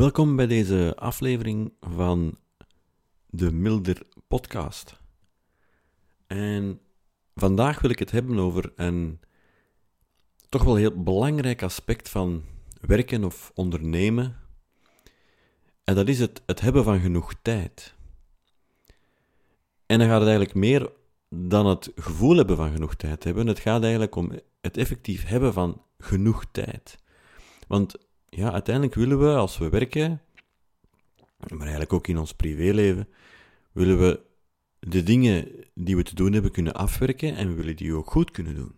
Welkom bij deze aflevering van de Milder Podcast. En vandaag wil ik het hebben over een toch wel heel belangrijk aspect van werken of ondernemen. En dat is het, het hebben van genoeg tijd. En dan gaat het eigenlijk meer dan het gevoel hebben van genoeg tijd hebben. Het gaat eigenlijk om het effectief hebben van genoeg tijd. Want ja, uiteindelijk willen we, als we werken, maar eigenlijk ook in ons privéleven, willen we de dingen die we te doen hebben kunnen afwerken en we willen die ook goed kunnen doen.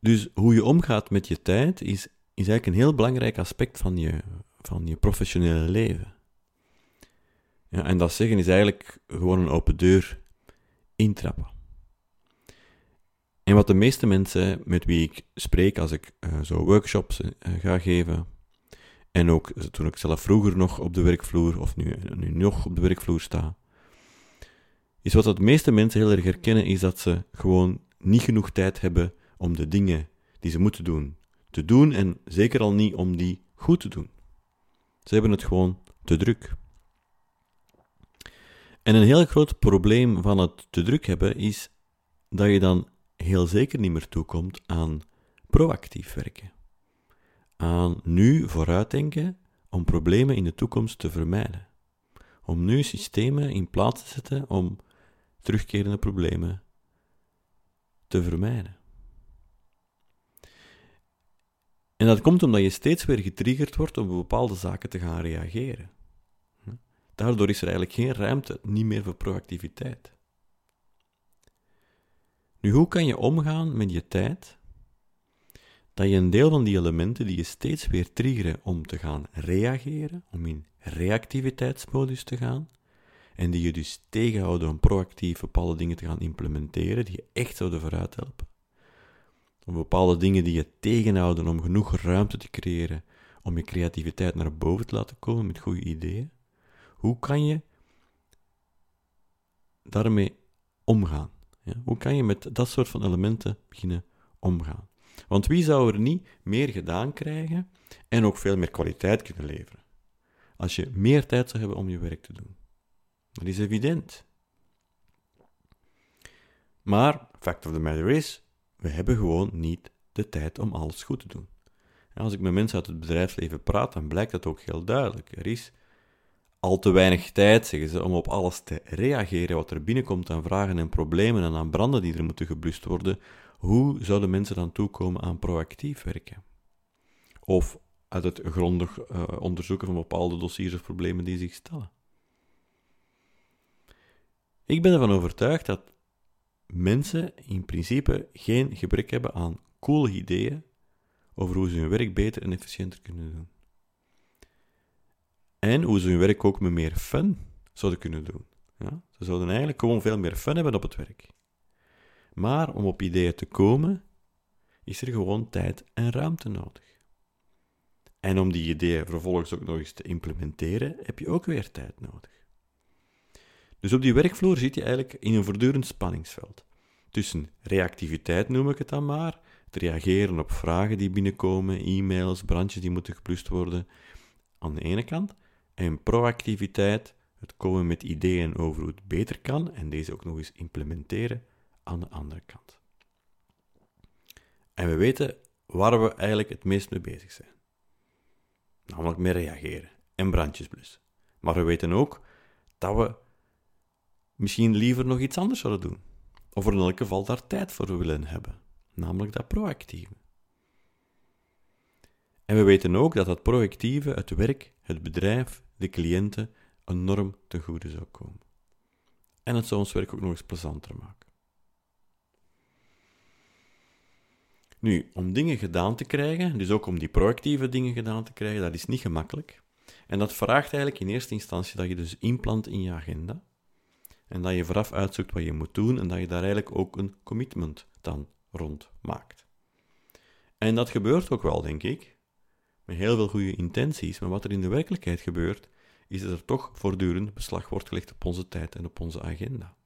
Dus hoe je omgaat met je tijd is, is eigenlijk een heel belangrijk aspect van je, van je professionele leven. Ja, en dat zeggen is eigenlijk gewoon een open deur intrappen. En wat de meeste mensen met wie ik spreek als ik uh, zo workshops uh, ga geven, en ook toen ik zelf vroeger nog op de werkvloer, of nu, nu nog op de werkvloer sta, is wat de meeste mensen heel erg herkennen, is dat ze gewoon niet genoeg tijd hebben om de dingen die ze moeten doen, te doen en zeker al niet om die goed te doen. Ze hebben het gewoon te druk. En een heel groot probleem van het te druk hebben is dat je dan heel zeker niet meer toekomt aan proactief werken. Aan nu vooruitdenken om problemen in de toekomst te vermijden. Om nu systemen in plaats te zetten om terugkerende problemen te vermijden. En dat komt omdat je steeds weer getriggerd wordt om op bepaalde zaken te gaan reageren. Daardoor is er eigenlijk geen ruimte, niet meer voor proactiviteit. Nu, hoe kan je omgaan met je tijd? Dat je een deel van die elementen die je steeds weer triggeren om te gaan reageren, om in reactiviteitsmodus te gaan, en die je dus tegenhouden om proactief bepaalde dingen te gaan implementeren, die je echt zouden vooruit helpen. Om bepaalde dingen die je tegenhouden om genoeg ruimte te creëren om je creativiteit naar boven te laten komen met goede ideeën. Hoe kan je daarmee omgaan? Ja? Hoe kan je met dat soort van elementen beginnen omgaan? Want wie zou er niet meer gedaan krijgen en ook veel meer kwaliteit kunnen leveren? Als je meer tijd zou hebben om je werk te doen. Dat is evident. Maar, fact of the matter is, we hebben gewoon niet de tijd om alles goed te doen. En als ik met mensen uit het bedrijfsleven praat, dan blijkt dat ook heel duidelijk. Er is al te weinig tijd, zeggen ze, om op alles te reageren wat er binnenkomt aan vragen en problemen en aan branden die er moeten geblust worden. Hoe zouden mensen dan toekomen aan proactief werken? Of uit het grondig uh, onderzoeken van bepaalde dossiers of problemen die zich stellen. Ik ben ervan overtuigd dat mensen in principe geen gebrek hebben aan coole ideeën over hoe ze hun werk beter en efficiënter kunnen doen. En hoe ze hun werk ook met meer fun zouden kunnen doen. Ja? Ze zouden eigenlijk gewoon veel meer fun hebben op het werk. Maar om op ideeën te komen, is er gewoon tijd en ruimte nodig. En om die ideeën vervolgens ook nog eens te implementeren, heb je ook weer tijd nodig. Dus op die werkvloer zit je eigenlijk in een voortdurend spanningsveld. Tussen reactiviteit noem ik het dan maar, het reageren op vragen die binnenkomen, e-mails, brandjes die moeten geplust worden, aan de ene kant, en proactiviteit, het komen met ideeën over hoe het beter kan en deze ook nog eens implementeren aan de andere kant. En we weten waar we eigenlijk het meest mee bezig zijn. Namelijk met reageren en brandjes blussen. Maar we weten ook dat we misschien liever nog iets anders zouden doen. Of er in elk geval daar tijd voor willen hebben. Namelijk dat proactieve. En we weten ook dat dat proactieve, het werk, het bedrijf, de cliënten enorm ten goede zou komen. En het zou ons werk ook nog eens plezanter maken. Nu, om dingen gedaan te krijgen, dus ook om die proactieve dingen gedaan te krijgen, dat is niet gemakkelijk. En dat vraagt eigenlijk in eerste instantie dat je dus inplant in je agenda. En dat je vooraf uitzoekt wat je moet doen en dat je daar eigenlijk ook een commitment dan rond maakt. En dat gebeurt ook wel, denk ik, met heel veel goede intenties. Maar wat er in de werkelijkheid gebeurt, is dat er toch voortdurend beslag wordt gelegd op onze tijd en op onze agenda.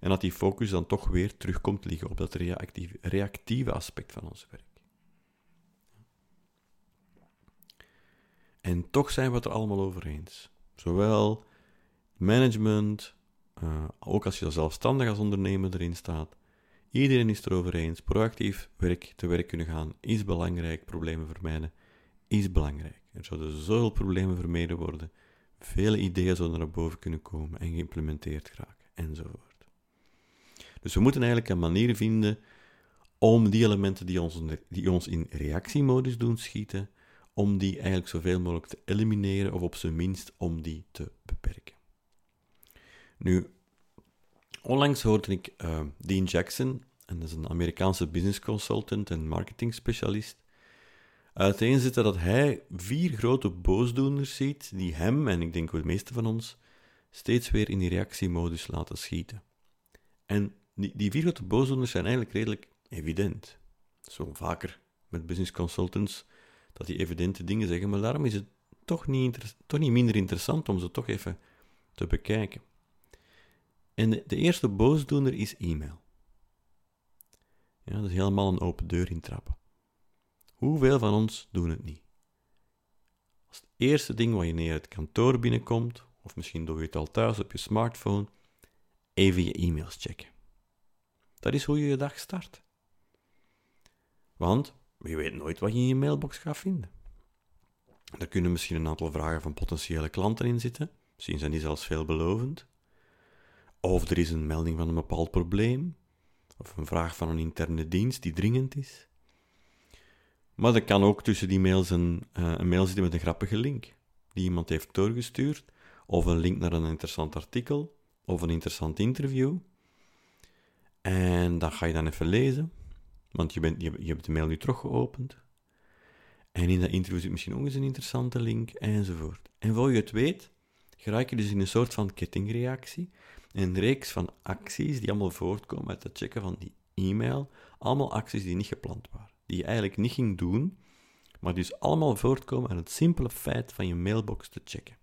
En dat die focus dan toch weer terugkomt liggen op dat reactieve, reactieve aspect van ons werk. En toch zijn we het er allemaal over eens. Zowel management, uh, ook als je zelfstandig als ondernemer erin staat. Iedereen is het erover eens. Proactief werk te werk kunnen gaan is belangrijk. Problemen vermijden is belangrijk. Er zouden zoveel problemen vermeden worden. Vele ideeën zouden naar boven kunnen komen en geïmplementeerd geraken, enzovoort. Dus we moeten eigenlijk een manier vinden om die elementen die ons, die ons in reactiemodus doen schieten, om die eigenlijk zoveel mogelijk te elimineren, of op zijn minst om die te beperken. Nu, onlangs hoorde ik uh, Dean Jackson, en dat is een Amerikaanse business consultant en marketing specialist, uiteenzetten dat hij vier grote boosdoeners ziet die hem, en ik denk ook de meeste van ons, steeds weer in die reactiemodus laten schieten. En die, die vier grote boosdoeners zijn eigenlijk redelijk evident. Zo vaker met business consultants dat die evidente dingen zeggen, maar daarom is het toch niet, toch niet minder interessant om ze toch even te bekijken. En de, de eerste boosdoener is e-mail. Ja, dat is helemaal een open deur intrappen. Hoeveel van ons doen het niet? Als het eerste ding wat je het kantoor binnenkomt, of misschien doe je het al thuis op je smartphone, even je e-mails checken. Dat is hoe je je dag start. Want je weet nooit wat je in je mailbox gaat vinden. Er kunnen misschien een aantal vragen van potentiële klanten in zitten. Misschien zijn die zelfs veelbelovend. Of er is een melding van een bepaald probleem. Of een vraag van een interne dienst die dringend is. Maar er kan ook tussen die mails een, uh, een mail zitten met een grappige link. Die iemand heeft doorgestuurd. Of een link naar een interessant artikel. Of een interessant interview. En dat ga je dan even lezen. Want je, bent, je, je hebt de mail nu terug geopend. En in dat interview zit misschien ook eens een interessante link, enzovoort. En voor je het weet, geraak je dus in een soort van kettingreactie. Een reeks van acties die allemaal voortkomen uit het checken van die e-mail. Allemaal acties die niet gepland waren. Die je eigenlijk niet ging doen, maar dus allemaal voortkomen uit het simpele feit van je mailbox te checken.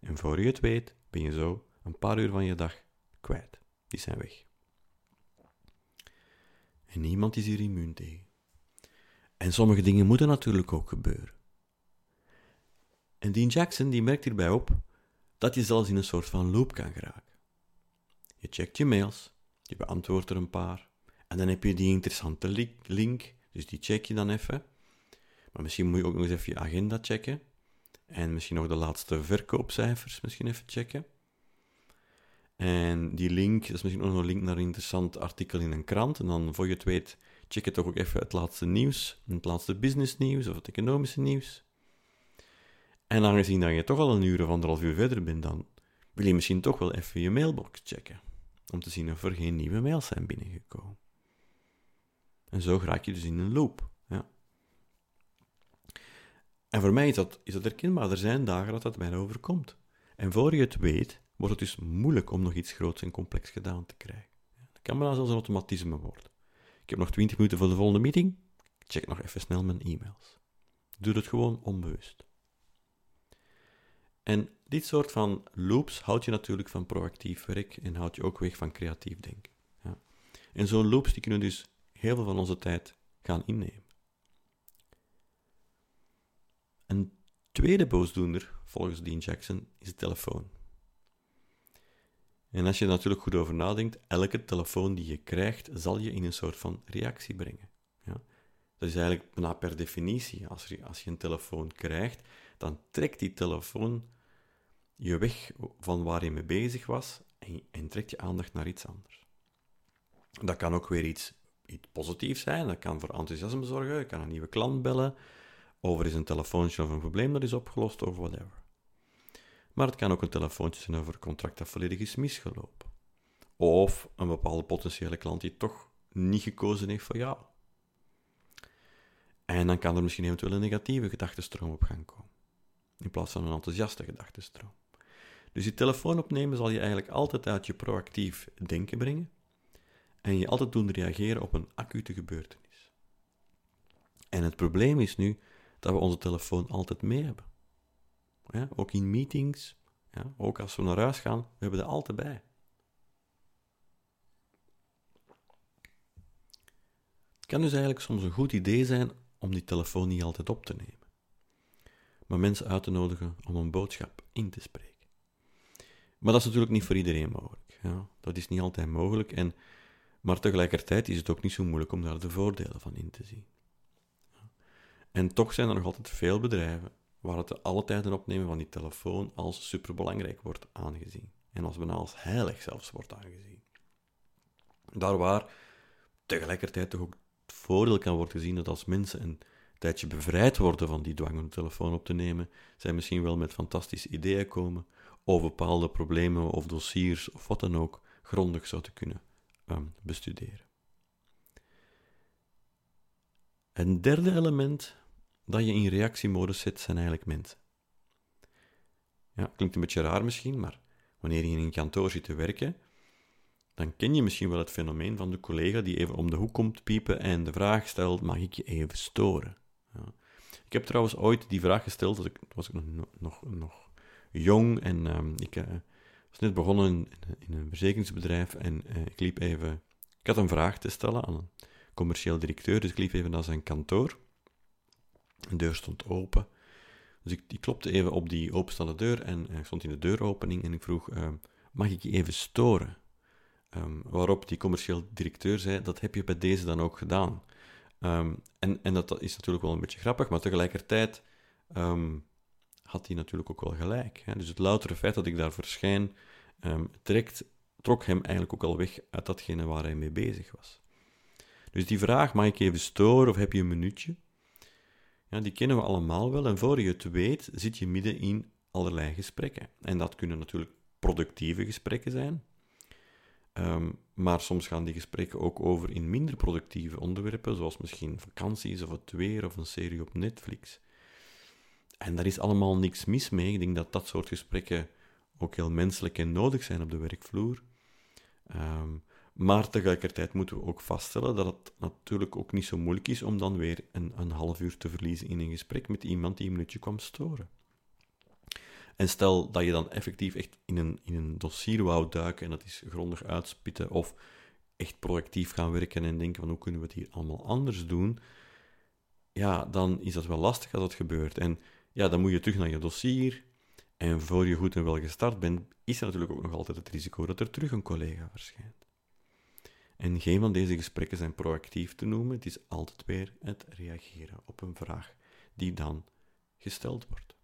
En voor je het weet, ben je zo een paar uur van je dag kwijt. Die zijn weg. En niemand is hier immuun tegen. En sommige dingen moeten natuurlijk ook gebeuren. En Dean Jackson die merkt hierbij op dat je zelfs in een soort van loop kan geraken. Je checkt je mails, je beantwoordt er een paar, en dan heb je die interessante link, dus die check je dan even. Maar misschien moet je ook nog eens even je agenda checken. En misschien nog de laatste verkoopcijfers misschien even checken. En die link, dat is misschien ook nog een link naar een interessant artikel in een krant. En dan, voor je het weet, check je toch ook even het laatste nieuws, het laatste businessnieuws of het economische nieuws. En aangezien dat je toch al een uur of anderhalf uur verder bent, dan wil je misschien toch wel even je mailbox checken. Om te zien of er geen nieuwe mails zijn binnengekomen. En zo raak je dus in een loop. Ja. En voor mij is dat, is dat herkenbaar. Er zijn dagen dat dat mij overkomt. En voor je het weet, wordt het dus moeilijk om nog iets groots en complex gedaan te krijgen. Dat kan maar zelfs een automatisme worden. Ik heb nog 20 minuten voor de volgende meeting. Ik check nog even snel mijn e-mails. Doe het gewoon onbewust. En dit soort van loops houdt je natuurlijk van proactief werk en houdt je ook weg van creatief denken. Ja. En zo'n loops die kunnen dus heel veel van onze tijd gaan innemen. Een tweede boosdoener, volgens Dean Jackson, is de telefoon. En als je er natuurlijk goed over nadenkt, elke telefoon die je krijgt, zal je in een soort van reactie brengen. Ja? Dat is eigenlijk bijna per definitie. Als je, als je een telefoon krijgt, dan trekt die telefoon je weg van waar je mee bezig was en, en trekt je aandacht naar iets anders. Dat kan ook weer iets, iets positiefs zijn, dat kan voor enthousiasme zorgen, je kan een nieuwe klant bellen, of er is een telefoontje of een probleem dat is opgelost, of whatever. Maar het kan ook een telefoontje zijn over een contract dat volledig is misgelopen. Of een bepaalde potentiële klant die toch niet gekozen heeft voor jou. En dan kan er misschien eventueel een negatieve gedachtenstroom op gaan komen. In plaats van een enthousiaste gedachtenstroom. Dus die telefoon opnemen zal je eigenlijk altijd uit je proactief denken brengen. En je altijd doen reageren op een acute gebeurtenis. En het probleem is nu dat we onze telefoon altijd mee hebben. Ja, ook in meetings, ja, ook als we naar huis gaan, we hebben dat altijd bij. Het kan dus eigenlijk soms een goed idee zijn om die telefoon niet altijd op te nemen. maar mensen uit te nodigen om een boodschap in te spreken. Maar dat is natuurlijk niet voor iedereen mogelijk. Ja. Dat is niet altijd mogelijk, en, maar tegelijkertijd is het ook niet zo moeilijk om daar de voordelen van in te zien. En toch zijn er nog altijd veel bedrijven waar het alle tijden opnemen van die telefoon als superbelangrijk wordt aangezien. En als bijna als heilig zelfs wordt aangezien. Daar waar tegelijkertijd toch ook het voordeel kan worden gezien dat als mensen een tijdje bevrijd worden van die dwang om de telefoon op te nemen, zij misschien wel met fantastische ideeën komen over bepaalde problemen of dossiers of wat dan ook grondig zouden kunnen um, bestuderen. Een derde element dat je in reactiemodus zit, zijn eigenlijk mensen. Ja, klinkt een beetje raar misschien, maar wanneer je in een kantoor zit te werken, dan ken je misschien wel het fenomeen van de collega die even om de hoek komt piepen en de vraag stelt: mag ik je even storen? Ja. Ik heb trouwens ooit die vraag gesteld, dat ik, was ik nog, nog, nog jong en um, ik uh, was net begonnen in, een verzekeringsbedrijf en uh, ik liep even... Ik had een vraag te stellen aan een commercieel directeur, dus ik liep even naar zijn kantoor. De deur stond open. Dus ik, ik klopte even op die openstaande deur en ik stond in de deuropening en ik vroeg, mag ik je even storen? Um, waarop die commercieel directeur zei, dat heb je bij deze dan ook gedaan. Um, en, en dat, is natuurlijk wel een beetje grappig, maar tegelijkertijd um, had hij natuurlijk ook wel gelijk. Hè? Dus het loutere feit dat ik daar verschijn, um, trekt, trok hem eigenlijk ook al weg uit datgene waar hij mee bezig was. Dus die vraag, mag ik even storen of heb je een minuutje? Ja, die kennen we allemaal wel. En voor je het weet, zit je midden in allerlei gesprekken. En dat kunnen natuurlijk productieve gesprekken zijn. Um, maar soms gaan die gesprekken ook over in minder productieve onderwerpen, zoals misschien vakanties of het weer of een serie op Netflix. En daar is allemaal niks mis mee. Ik denk dat dat soort gesprekken ook heel menselijk en nodig zijn op de werkvloer. Um, maar tegelijkertijd moeten we ook vaststellen dat het natuurlijk ook niet zo moeilijk is om dan weer een, een half uur te verliezen in een gesprek met iemand die een minuutje kwam storen. En stel dat je dan effectief echt in een, in een dossier wou duiken en dat is grondig uitspitten of echt proactief gaan werken en denken van hoe kunnen we het hier allemaal anders doen, ja, dan is dat wel lastig als dat gebeurt. En ja, dan moet je terug naar je dossier. En voor je goed en wel gestart bent, is er natuurlijk ook nog altijd het risico dat er terug een collega verschijnt. En geen van deze gesprekken zijn proactief te noemen. Het is altijd weer het reageren op een vraag die dan gesteld wordt.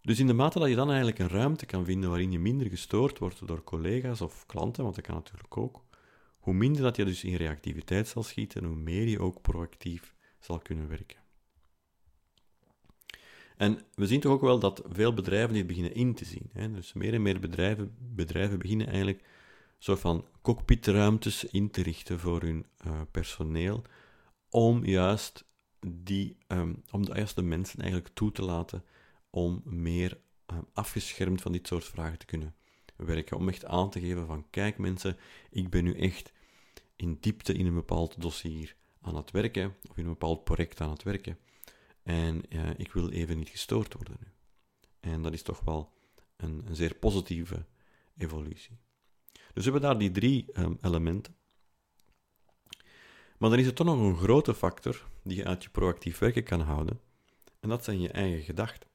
Dus in de mate dat je dan eigenlijk een ruimte kan vinden waarin je minder gestoord wordt door collega's of klanten, want dat kan natuurlijk ook, hoe minder dat je dus in reactiviteit zal schieten, hoe meer je ook proactief zal kunnen werken. En we zien toch ook wel dat veel bedrijven dit beginnen in te zien. Hè? Dus meer en meer bedrijven, bedrijven beginnen eigenlijk soort van cockpitruimtes in te richten voor hun uh, personeel, om juist, die, um, om de juiste mensen eigenlijk toe te laten om meer um, afgeschermd van dit soort vragen te kunnen werken. Om echt aan te geven van, kijk mensen, ik ben nu echt in diepte in een bepaald dossier aan het werken, of in een bepaald project aan het werken. En ik wil even niet gestoord worden nu. En dat is toch wel een, een zeer positieve evolutie. Dus we hebben daar die drie um, elementen. Maar dan is er toch nog een grote factor die je uit je proactief werken kan houden. En dat zijn je eigen gedachten.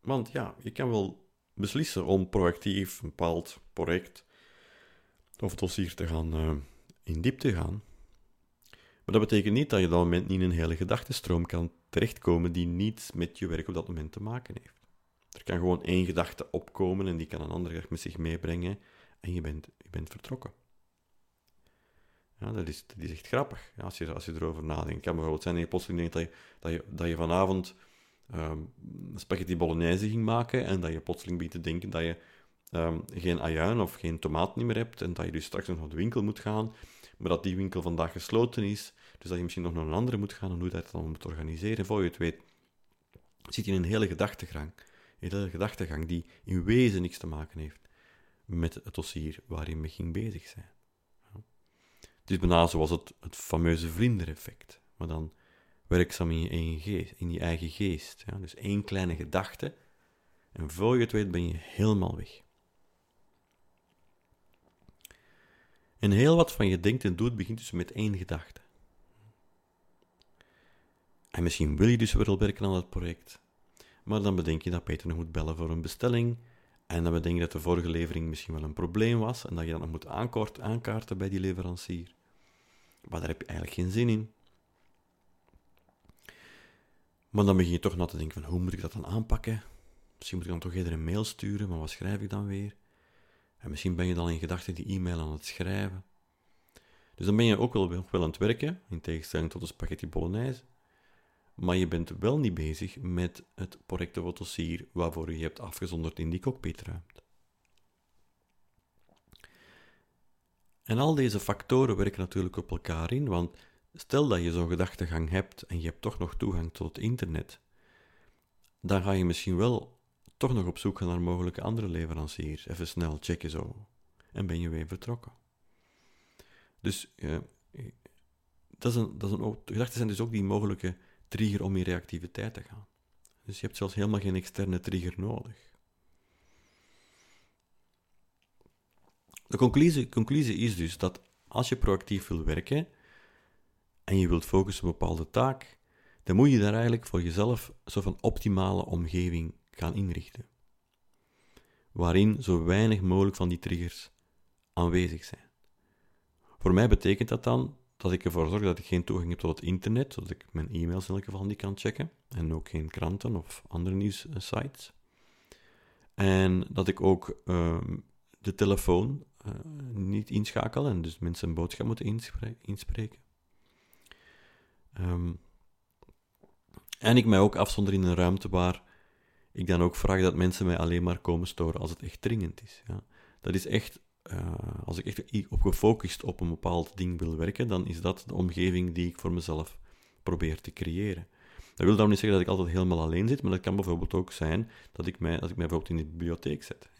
Want ja, je kan wel beslissen om proactief een bepaald project of dossier te gaan uh, in diepte te gaan. Maar dat betekent niet dat je op dat moment niet in een hele gedachtenstroom kan terechtkomen die niets met je werk op dat moment te maken heeft. Er kan gewoon één gedachte opkomen en die kan een andere met zich meebrengen en je bent, je bent vertrokken. Ja, dat, is, dat is echt grappig als, je, als je erover nadenkt. Het kan bijvoorbeeld zijn dat je plotseling denkt dat je, dat je, dat je vanavond um, spaghetti bolognese ging maken en dat je plotseling begint te denken dat je um, geen ajuin of geen tomaat meer hebt en dat je dus straks nog naar de winkel moet gaan, maar dat die winkel vandaag gesloten is, dus dat je misschien nog naar een andere moet gaan en hoe dat dan moet organiseren. En voor je het weet, zit je in een hele gedachtegang, een hele gedachtegang die in wezen niks te maken heeft met het dossier waar je mee ging bezig zijn. Het is bijna zoals het, het fameuze vlindereffect, maar dan werkzaam in je eigen geest. In je eigen geest ja? Dus één kleine gedachte, en voor je het weet ben je helemaal weg. En heel wat van je denkt en doet begint dus met één gedachte. En misschien wil je dus wel werken aan dat project, maar dan bedenk je dat Peter nog moet bellen voor een bestelling. En dan bedenk je dat de vorige levering misschien wel een probleem was en dat je dat nog moet aankaarten bij die leverancier. Maar daar heb je eigenlijk geen zin in. Maar dan begin je toch na te denken van hoe moet ik dat dan aanpakken? Misschien moet ik dan toch eerder een mail sturen, maar wat schrijf ik dan weer? En misschien ben je dan in gedachten die e-mail aan het schrijven. Dus dan ben je ook wel, wel aan het werken, in tegenstelling tot de spaghetti bolognese. Maar je bent wel niet bezig met het project fotossier waarvoor je hebt afgezonderd in die cockpitruimte. En al deze factoren werken natuurlijk op elkaar in, want stel dat je zo'n gedachtegang hebt en je hebt toch nog toegang tot het internet, dan ga je misschien wel toch nog op zoek gaan naar mogelijke andere leveranciers. Even snel checken zo. En ben je weer vertrokken. Dus uh, dat is een, dat is een, gedachten zijn dus ook die mogelijke trigger om in reactiviteit te gaan. Dus je hebt zelfs helemaal geen externe trigger nodig. De conclusie, conclusie is dus dat als je proactief wil werken en je wilt focussen op een bepaalde taak, dan moet je daar eigenlijk voor jezelf zo van optimale omgeving gaan inrichten. Waarin zo weinig mogelijk van die triggers aanwezig zijn. Voor mij betekent dat dan dat ik ervoor zorg dat ik geen toegang heb tot het internet, zodat ik mijn e-mails in elk geval niet kan checken, en ook geen kranten of andere nieuwssites. En dat ik ook ehm, de telefoon uh, niet inschakel en dus mensen een boodschap moeten inspreken. Um, en ik mij ook afzonder in een ruimte waar ik dan ook vraag dat mensen mij alleen maar komen storen als het echt dringend is. Ja. Dat is echt, uh, als ik echt op gefocust op een bepaald ding wil werken, dan is dat de omgeving die ik voor mezelf probeer te creëren. Dat wil dan niet zeggen dat ik altijd helemaal alleen zit, maar dat kan bijvoorbeeld ook zijn dat ik mij, dat ik mij bijvoorbeeld in de bibliotheek zet.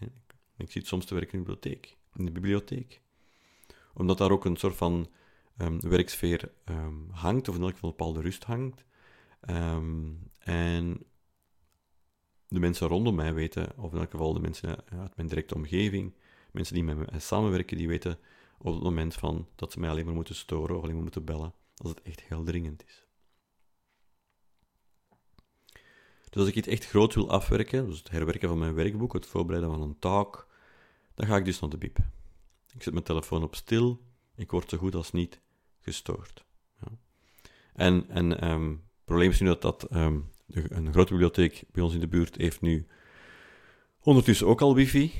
Ik zit soms te werken in de bibliotheek. In de bibliotheek. Omdat daar ook een soort van um, werksfeer um, hangt, of in elk geval een bepaalde rust hangt. Um, en de mensen rondom mij weten, of in elk geval de mensen uit mijn directe omgeving, mensen die met mij samenwerken, die weten op het moment van dat ze mij alleen maar moeten storen of alleen maar moeten bellen, als het echt heel dringend is. Dus als ik iets echt groot wil afwerken, dus het herwerken van mijn werkboek, het voorbereiden van een taak, dan ga ik dus naar de bib. Ik zet mijn telefoon op stil, ik word zo goed als niet gestoord. Ja. En, en um, het probleem is nu dat, dat um, een grote bibliotheek bij ons in de buurt heeft nu ondertussen ook al wifi.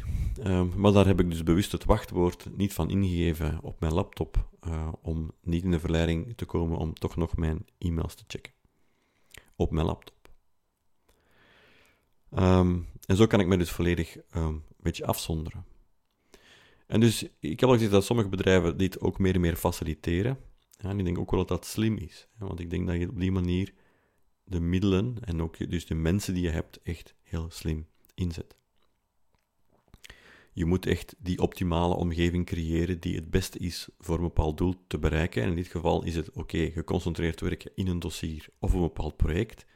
Um, maar daar heb ik dus bewust het wachtwoord niet van ingegeven op mijn laptop, uh, om niet in de verleiding te komen om toch nog mijn e-mails te checken. Op mijn laptop. Um, en zo kan ik me dus volledig um, een beetje afzonderen. En dus, ik heb al gezien dat sommige bedrijven dit ook meer en meer faciliteren. Ja, en ik denk ook wel dat dat slim is. Want ik denk dat je op die manier de middelen en ook dus de mensen die je hebt echt heel slim inzet. Je moet echt die optimale omgeving creëren die het beste is voor een bepaald doel te bereiken. En in dit geval is het oké, geconcentreerd werken in een dossier of een bepaald project.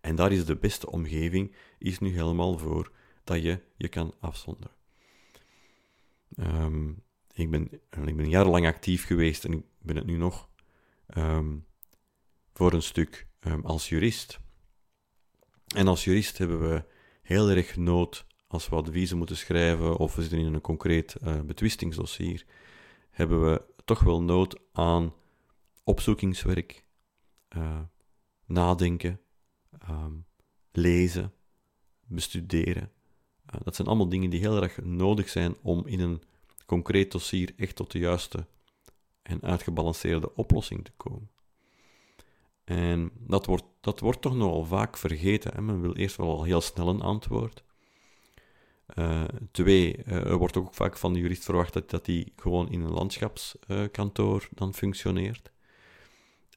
En daar is de beste omgeving, is nu helemaal voor dat je je kan afzonderen. Um, ik, ben, ik ben jarenlang actief geweest en ik ben het nu nog um, voor een stuk um, als jurist. En als jurist hebben we heel erg nood, als we adviezen moeten schrijven of we zitten in een concreet uh, betwistingsdossier, hebben we toch wel nood aan opzoekingswerk, uh, nadenken, um, lezen, bestuderen. Uh, dat zijn allemaal dingen die heel erg nodig zijn om in een concreet dossier echt tot de juiste en uitgebalanceerde oplossing te komen. En dat wordt, dat wordt toch nogal vaak vergeten. Hè? Men wil eerst wel al heel snel een antwoord. Uh, twee, uh, er wordt ook vaak van de jurist verwacht dat, dat die gewoon in een landschapskantoor uh, dan functioneert.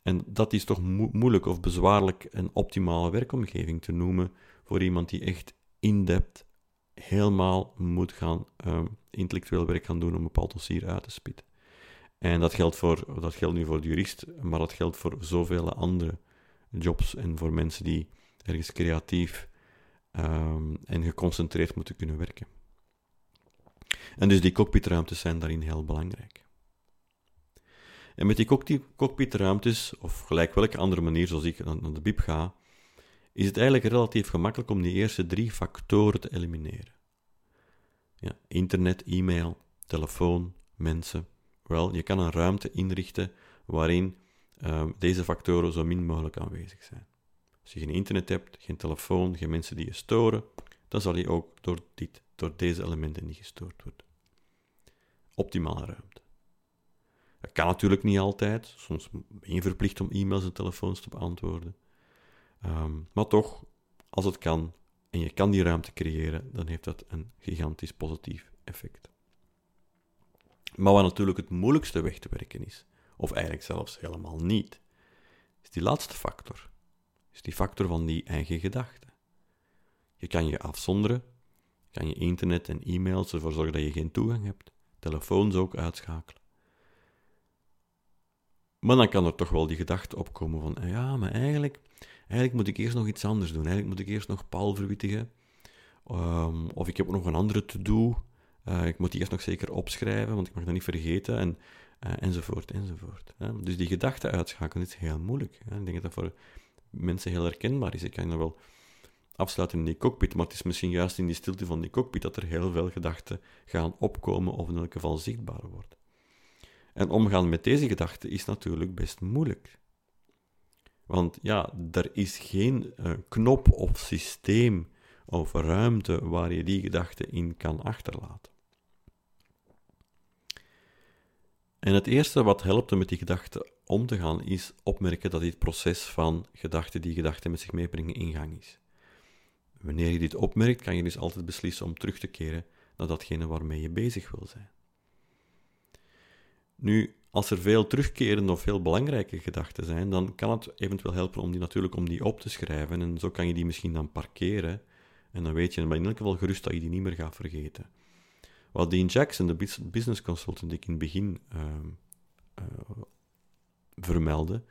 En dat is toch mo moeilijk of bezwaarlijk een optimale werkomgeving te noemen voor iemand die echt in-depth helemaal moet gaan intellectueel werk gaan doen om een bepaald dossier uit te spitten. En dat geldt, voor, dat geldt nu voor de jurist, maar dat geldt voor zoveel andere jobs en voor mensen die ergens creatief um, en geconcentreerd moeten kunnen werken. En dus die cockpitruimtes zijn daarin heel belangrijk. En met die cockpitruimtes, of gelijk welke andere manier zoals ik naar de BIP ga, is het eigenlijk relatief gemakkelijk om die eerste drie factoren te elimineren. Ja, internet, e-mail, telefoon, mensen. Wel, je kan een ruimte inrichten waarin uh, deze factoren zo min mogelijk aanwezig zijn. Als je geen internet hebt, geen telefoon, geen mensen die je storen, dan zal je ook door, dit, door deze elementen niet gestoord worden. Optimale ruimte. Dat kan natuurlijk niet altijd. Soms ben je verplicht om e-mails en telefoons te beantwoorden. Um, maar toch, als het kan en je kan die ruimte creëren, dan heeft dat een gigantisch positief effect. Maar wat natuurlijk het moeilijkste weg te werken is, of eigenlijk zelfs helemaal niet, is die laatste factor. Is die factor van die eigen gedachten. Je kan je afzonderen, kan je internet en e-mails ervoor zorgen dat je geen toegang hebt, telefoons ook uitschakelen. Maar dan kan er toch wel die gedachte opkomen van, ah ja, maar eigenlijk, eigenlijk moet ik eerst nog iets anders doen. Eigenlijk moet ik eerst nog Paul verwittigen. Um, of ik heb nog een andere to-do. Uh, ik moet die eerst nog zeker opschrijven, want ik mag dat niet vergeten. En, uh, enzovoort, enzovoort. Hè. Dus die gedachte uitschakelen is heel moeilijk. Hè. Ik denk dat dat voor mensen heel herkenbaar is. Ik kan dat wel afsluiten in die cockpit, maar het is misschien juist in die stilte van die cockpit dat er heel veel gedachten gaan opkomen of in elk geval zichtbaar worden. En omgaan met deze gedachten is natuurlijk best moeilijk. Want ja, er is geen uh, knop of systeem of ruimte waar je die gedachten in kan achterlaten. En het eerste wat helpt om met die gedachten om te gaan, is opmerken dat dit proces van gedachten die gedachten met zich meebrengen in gang is. Wanneer je dit opmerkt, kan je dus altijd beslissen om terug te keren naar datgene waarmee je bezig wil zijn. Nu, als er veel terugkerende of veel belangrijke gedachten zijn, dan kan het eventueel helpen om die natuurlijk om die op te schrijven. En zo kan je die misschien dan parkeren. En dan weet je, in elk geval gerust dat je die niet meer gaat vergeten. Wat Dean Jackson, de business consultant die ik in het begin uh, uh, vermeldde,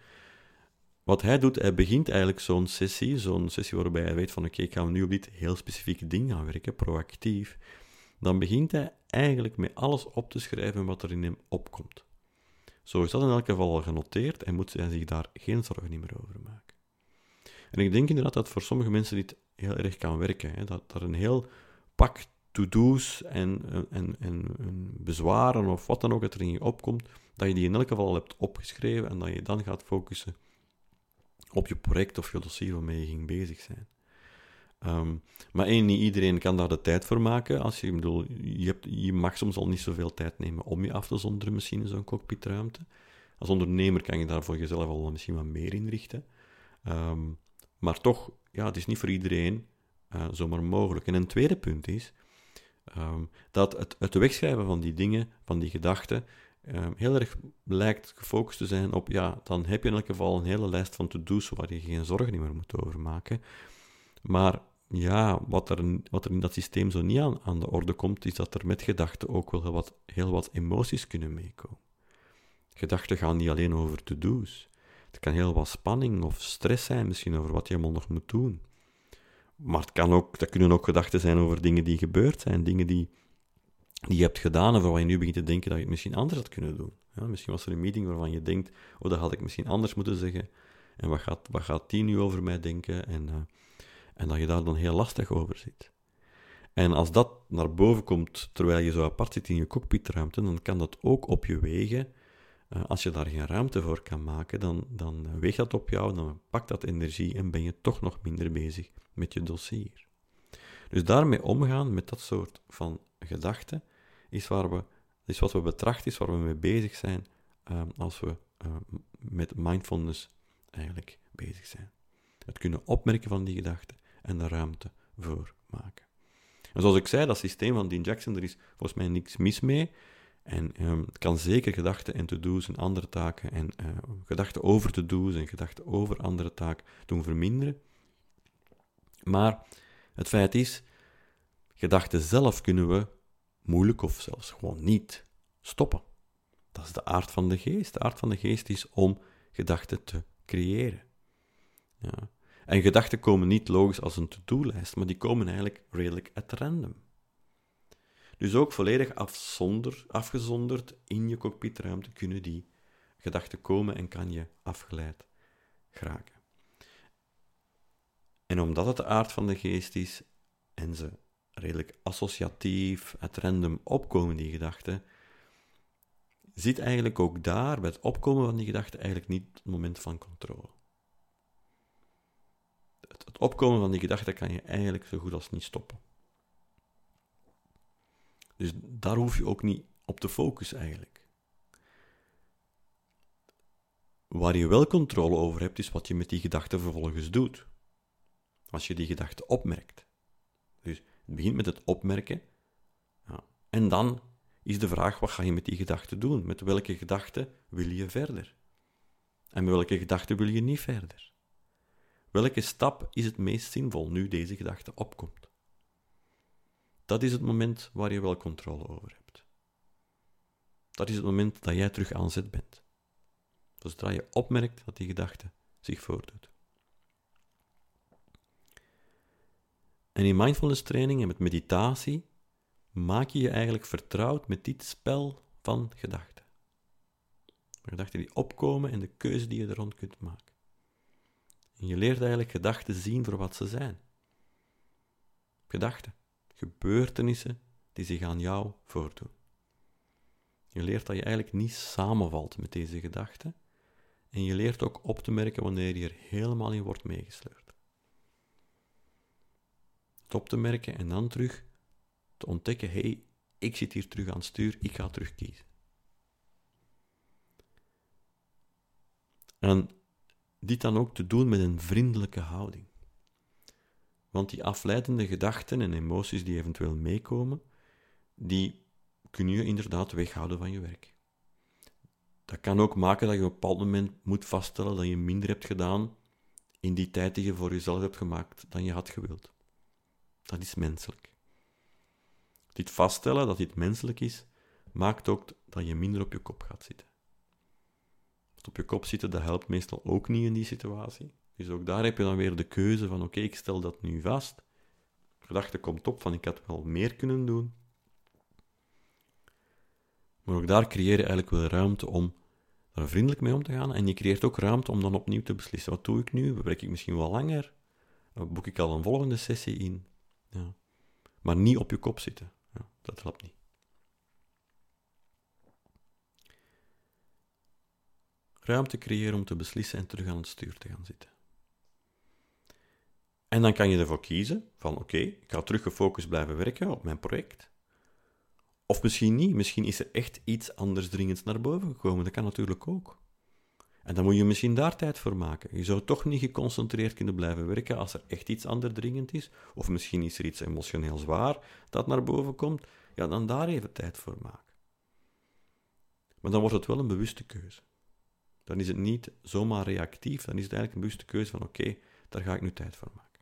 wat hij doet, hij begint eigenlijk zo'n sessie, zo'n sessie waarbij hij weet van oké, ik ga nu op dit heel specifieke ding gaan werken, proactief. Dan begint hij eigenlijk met alles op te schrijven wat er in hem opkomt. Zo is dat in elk geval al genoteerd en moet hij zich daar geen zorgen meer over maken. En ik denk inderdaad dat voor sommige mensen dit heel erg kan werken. Hè? Dat er een heel pak to-do's en, en, en, en, bezwaren of wat dan ook dat er in je opkomt, dat je die in elk geval al hebt opgeschreven en dat je dan gaat focussen op je project of je dossier waarmee je ging bezig zijn. Um, maar één, niet iedereen kan daar de tijd voor maken. Als je, bedoel, je, je mag soms al niet zoveel tijd nemen om je af te zonderen, misschien in zo'n cockpitruimte. Als ondernemer kan je daar voor jezelf al misschien wat meer inrichten. Um, maar toch, ja, het is niet voor iedereen uh, zomaar mogelijk. En een tweede punt is um, dat het, het wegschrijven van die dingen, van die gedachten, heel erg lijkt gefocust te zijn op, ja, dan heb je in elk geval een hele lijst van to-do's waar je geen zorgen meer moet over maken. Maar ja, wat er, wat er in dat systeem zo niet aan, aan de orde komt, is dat er met gedachten ook wel heel wat, heel wat emoties kunnen meekomen. Gedachten gaan niet alleen over to-do's. Het kan heel wat spanning of stress zijn, misschien over wat je allemaal nog moet doen. Maar het kan ook, dat kunnen ook gedachten zijn over dingen die gebeurd zijn, dingen die, die je hebt gedaan en waarvan je nu begint te denken dat je het misschien anders had kunnen doen. Ja, misschien was er een meeting waarvan je denkt, oh, dat had ik misschien anders moeten zeggen. En wat gaat, wat gaat die nu over mij denken? En, uh, en dat je daar dan heel lastig over zit. En als dat naar boven komt terwijl je zo apart zit in je cockpitruimte, dan kan dat ook op je wegen. Uh, als je daar geen ruimte voor kan maken, dan, dan weegt dat op jou, dan pakt dat energie en ben je toch nog minder bezig met je dossier. Dus daarmee omgaan met dat soort van gedachten is, waar we, is wat we betrachten, is waar we mee bezig zijn uh, als we uh, met mindfulness eigenlijk bezig zijn. Het kunnen opmerken van die gedachten en de ruimte voor maken. En zoals ik zei, dat systeem van Dean Jackson, er is volgens mij niks mis mee. En um, het kan zeker gedachten en to-do's en andere taken en uh, gedachten over to-do's en gedachten over andere taken doen verminderen. Maar het feit is, gedachten zelf kunnen we moeilijk of zelfs gewoon niet stoppen. Dat is de aard van de geest. De aard van de geest is om gedachten te creëren. Ja. En gedachten komen niet logisch als een to-do-lijst, maar die komen eigenlijk redelijk at random. Dus ook volledig afzonder, afgezonderd in je cockpitruimte kunnen die gedachten komen en kan je afgeleid geraken. En omdat het de aard van de geest is en ze redelijk associatief, uit random opkomen, die gedachten, zit eigenlijk ook daar, bij het opkomen van die gedachten, eigenlijk niet het moment van controle. Het, het opkomen van die gedachten kan je eigenlijk zo goed als niet stoppen. Dus daar hoef je ook niet op te focussen eigenlijk. Waar je wel controle over hebt, is wat je met die gedachten vervolgens doet. Als je die gedachten opmerkt. Dus het begint met het opmerken. Ja. En dan is de vraag, wat ga je met die gedachten doen? Met welke gedachten wil je verder? En met welke gedachten wil je niet verder? Welke stap is het meest zinvol nu deze gedachte opkomt? Dat is het moment waar je wel controle over hebt. Dat is het moment dat jij terug aan zet bent. Zodra je opmerkt dat die gedachte zich voordoet. En in mindfulness training en met meditatie maak je je eigenlijk vertrouwd met dit spel van gedachten. Gedachten die opkomen en de keuze die je er rond kunt maken. En je leert eigenlijk gedachten zien voor wat ze zijn. Gedachten, gebeurtenissen die zich aan jou voordoen. Je leert dat je eigenlijk niet samenvalt met deze gedachten. En je leert ook op te merken wanneer je er helemaal in wordt meegesleurd. Op te merken en dan terug te ontdekken: hé, hey, ik zit hier terug aan het stuur, ik ga terug kiezen. En dit dan ook te doen met een vriendelijke houding. Want die afleidende gedachten en emoties die eventueel meekomen, die kun je inderdaad weghouden van je werk. Dat kan ook maken dat je op een bepaald moment moet vaststellen dat je minder hebt gedaan in die tijd die je voor jezelf hebt gemaakt dan je had gewild. Dat is menselijk. Dit vaststellen dat dit menselijk is, maakt ook dat je minder op je kop gaat zitten. op je kop zitten, dat helpt meestal ook niet in die situatie. Dus ook daar heb je dan weer de keuze van, oké, ik stel dat nu vast. De gedachte komt op van, ik had wel meer kunnen doen. Maar ook daar creëer je eigenlijk wel ruimte om er vriendelijk mee om te gaan. En je creëert ook ruimte om dan opnieuw te beslissen, wat doe ik nu? Bewerk ik misschien wel langer? Boek ik al een volgende sessie in? Maar niet op je kop zitten. Ja, dat helpt niet. Ruimte creëren om te beslissen en terug aan het stuur te gaan zitten. En dan kan je ervoor kiezen van oké, ik ga terug gefocust blijven werken op mijn project. Of misschien niet, misschien is er echt iets anders dringends naar boven gekomen. Dat kan natuurlijk ook. En dan moet je misschien daar tijd voor maken. Je zou toch niet geconcentreerd kunnen blijven werken als er echt iets anders dringend is. Of misschien is er iets emotioneel zwaar dat naar boven komt. Ja, dan daar even tijd voor maken. Maar dan wordt het wel een bewuste keuze. Dan is het niet zomaar reactief, dan is het eigenlijk een bewuste keuze van oké, daar ga ik nu tijd voor maken.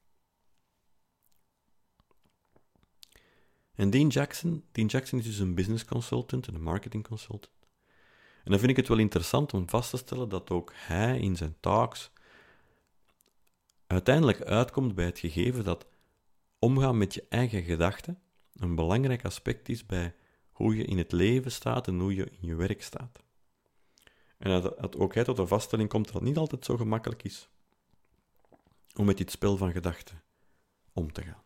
En Dean Jackson, Dean Jackson is dus een business consultant en een marketing consultant. En dan vind ik het wel interessant om vast te stellen dat ook hij in zijn talks uiteindelijk uitkomt bij het gegeven dat omgaan met je eigen gedachten een belangrijk aspect is bij hoe je in het leven staat en hoe je in je werk staat. En dat, ook hij tot de vaststelling komt dat het niet altijd zo gemakkelijk is om met dit spel van gedachten om te gaan.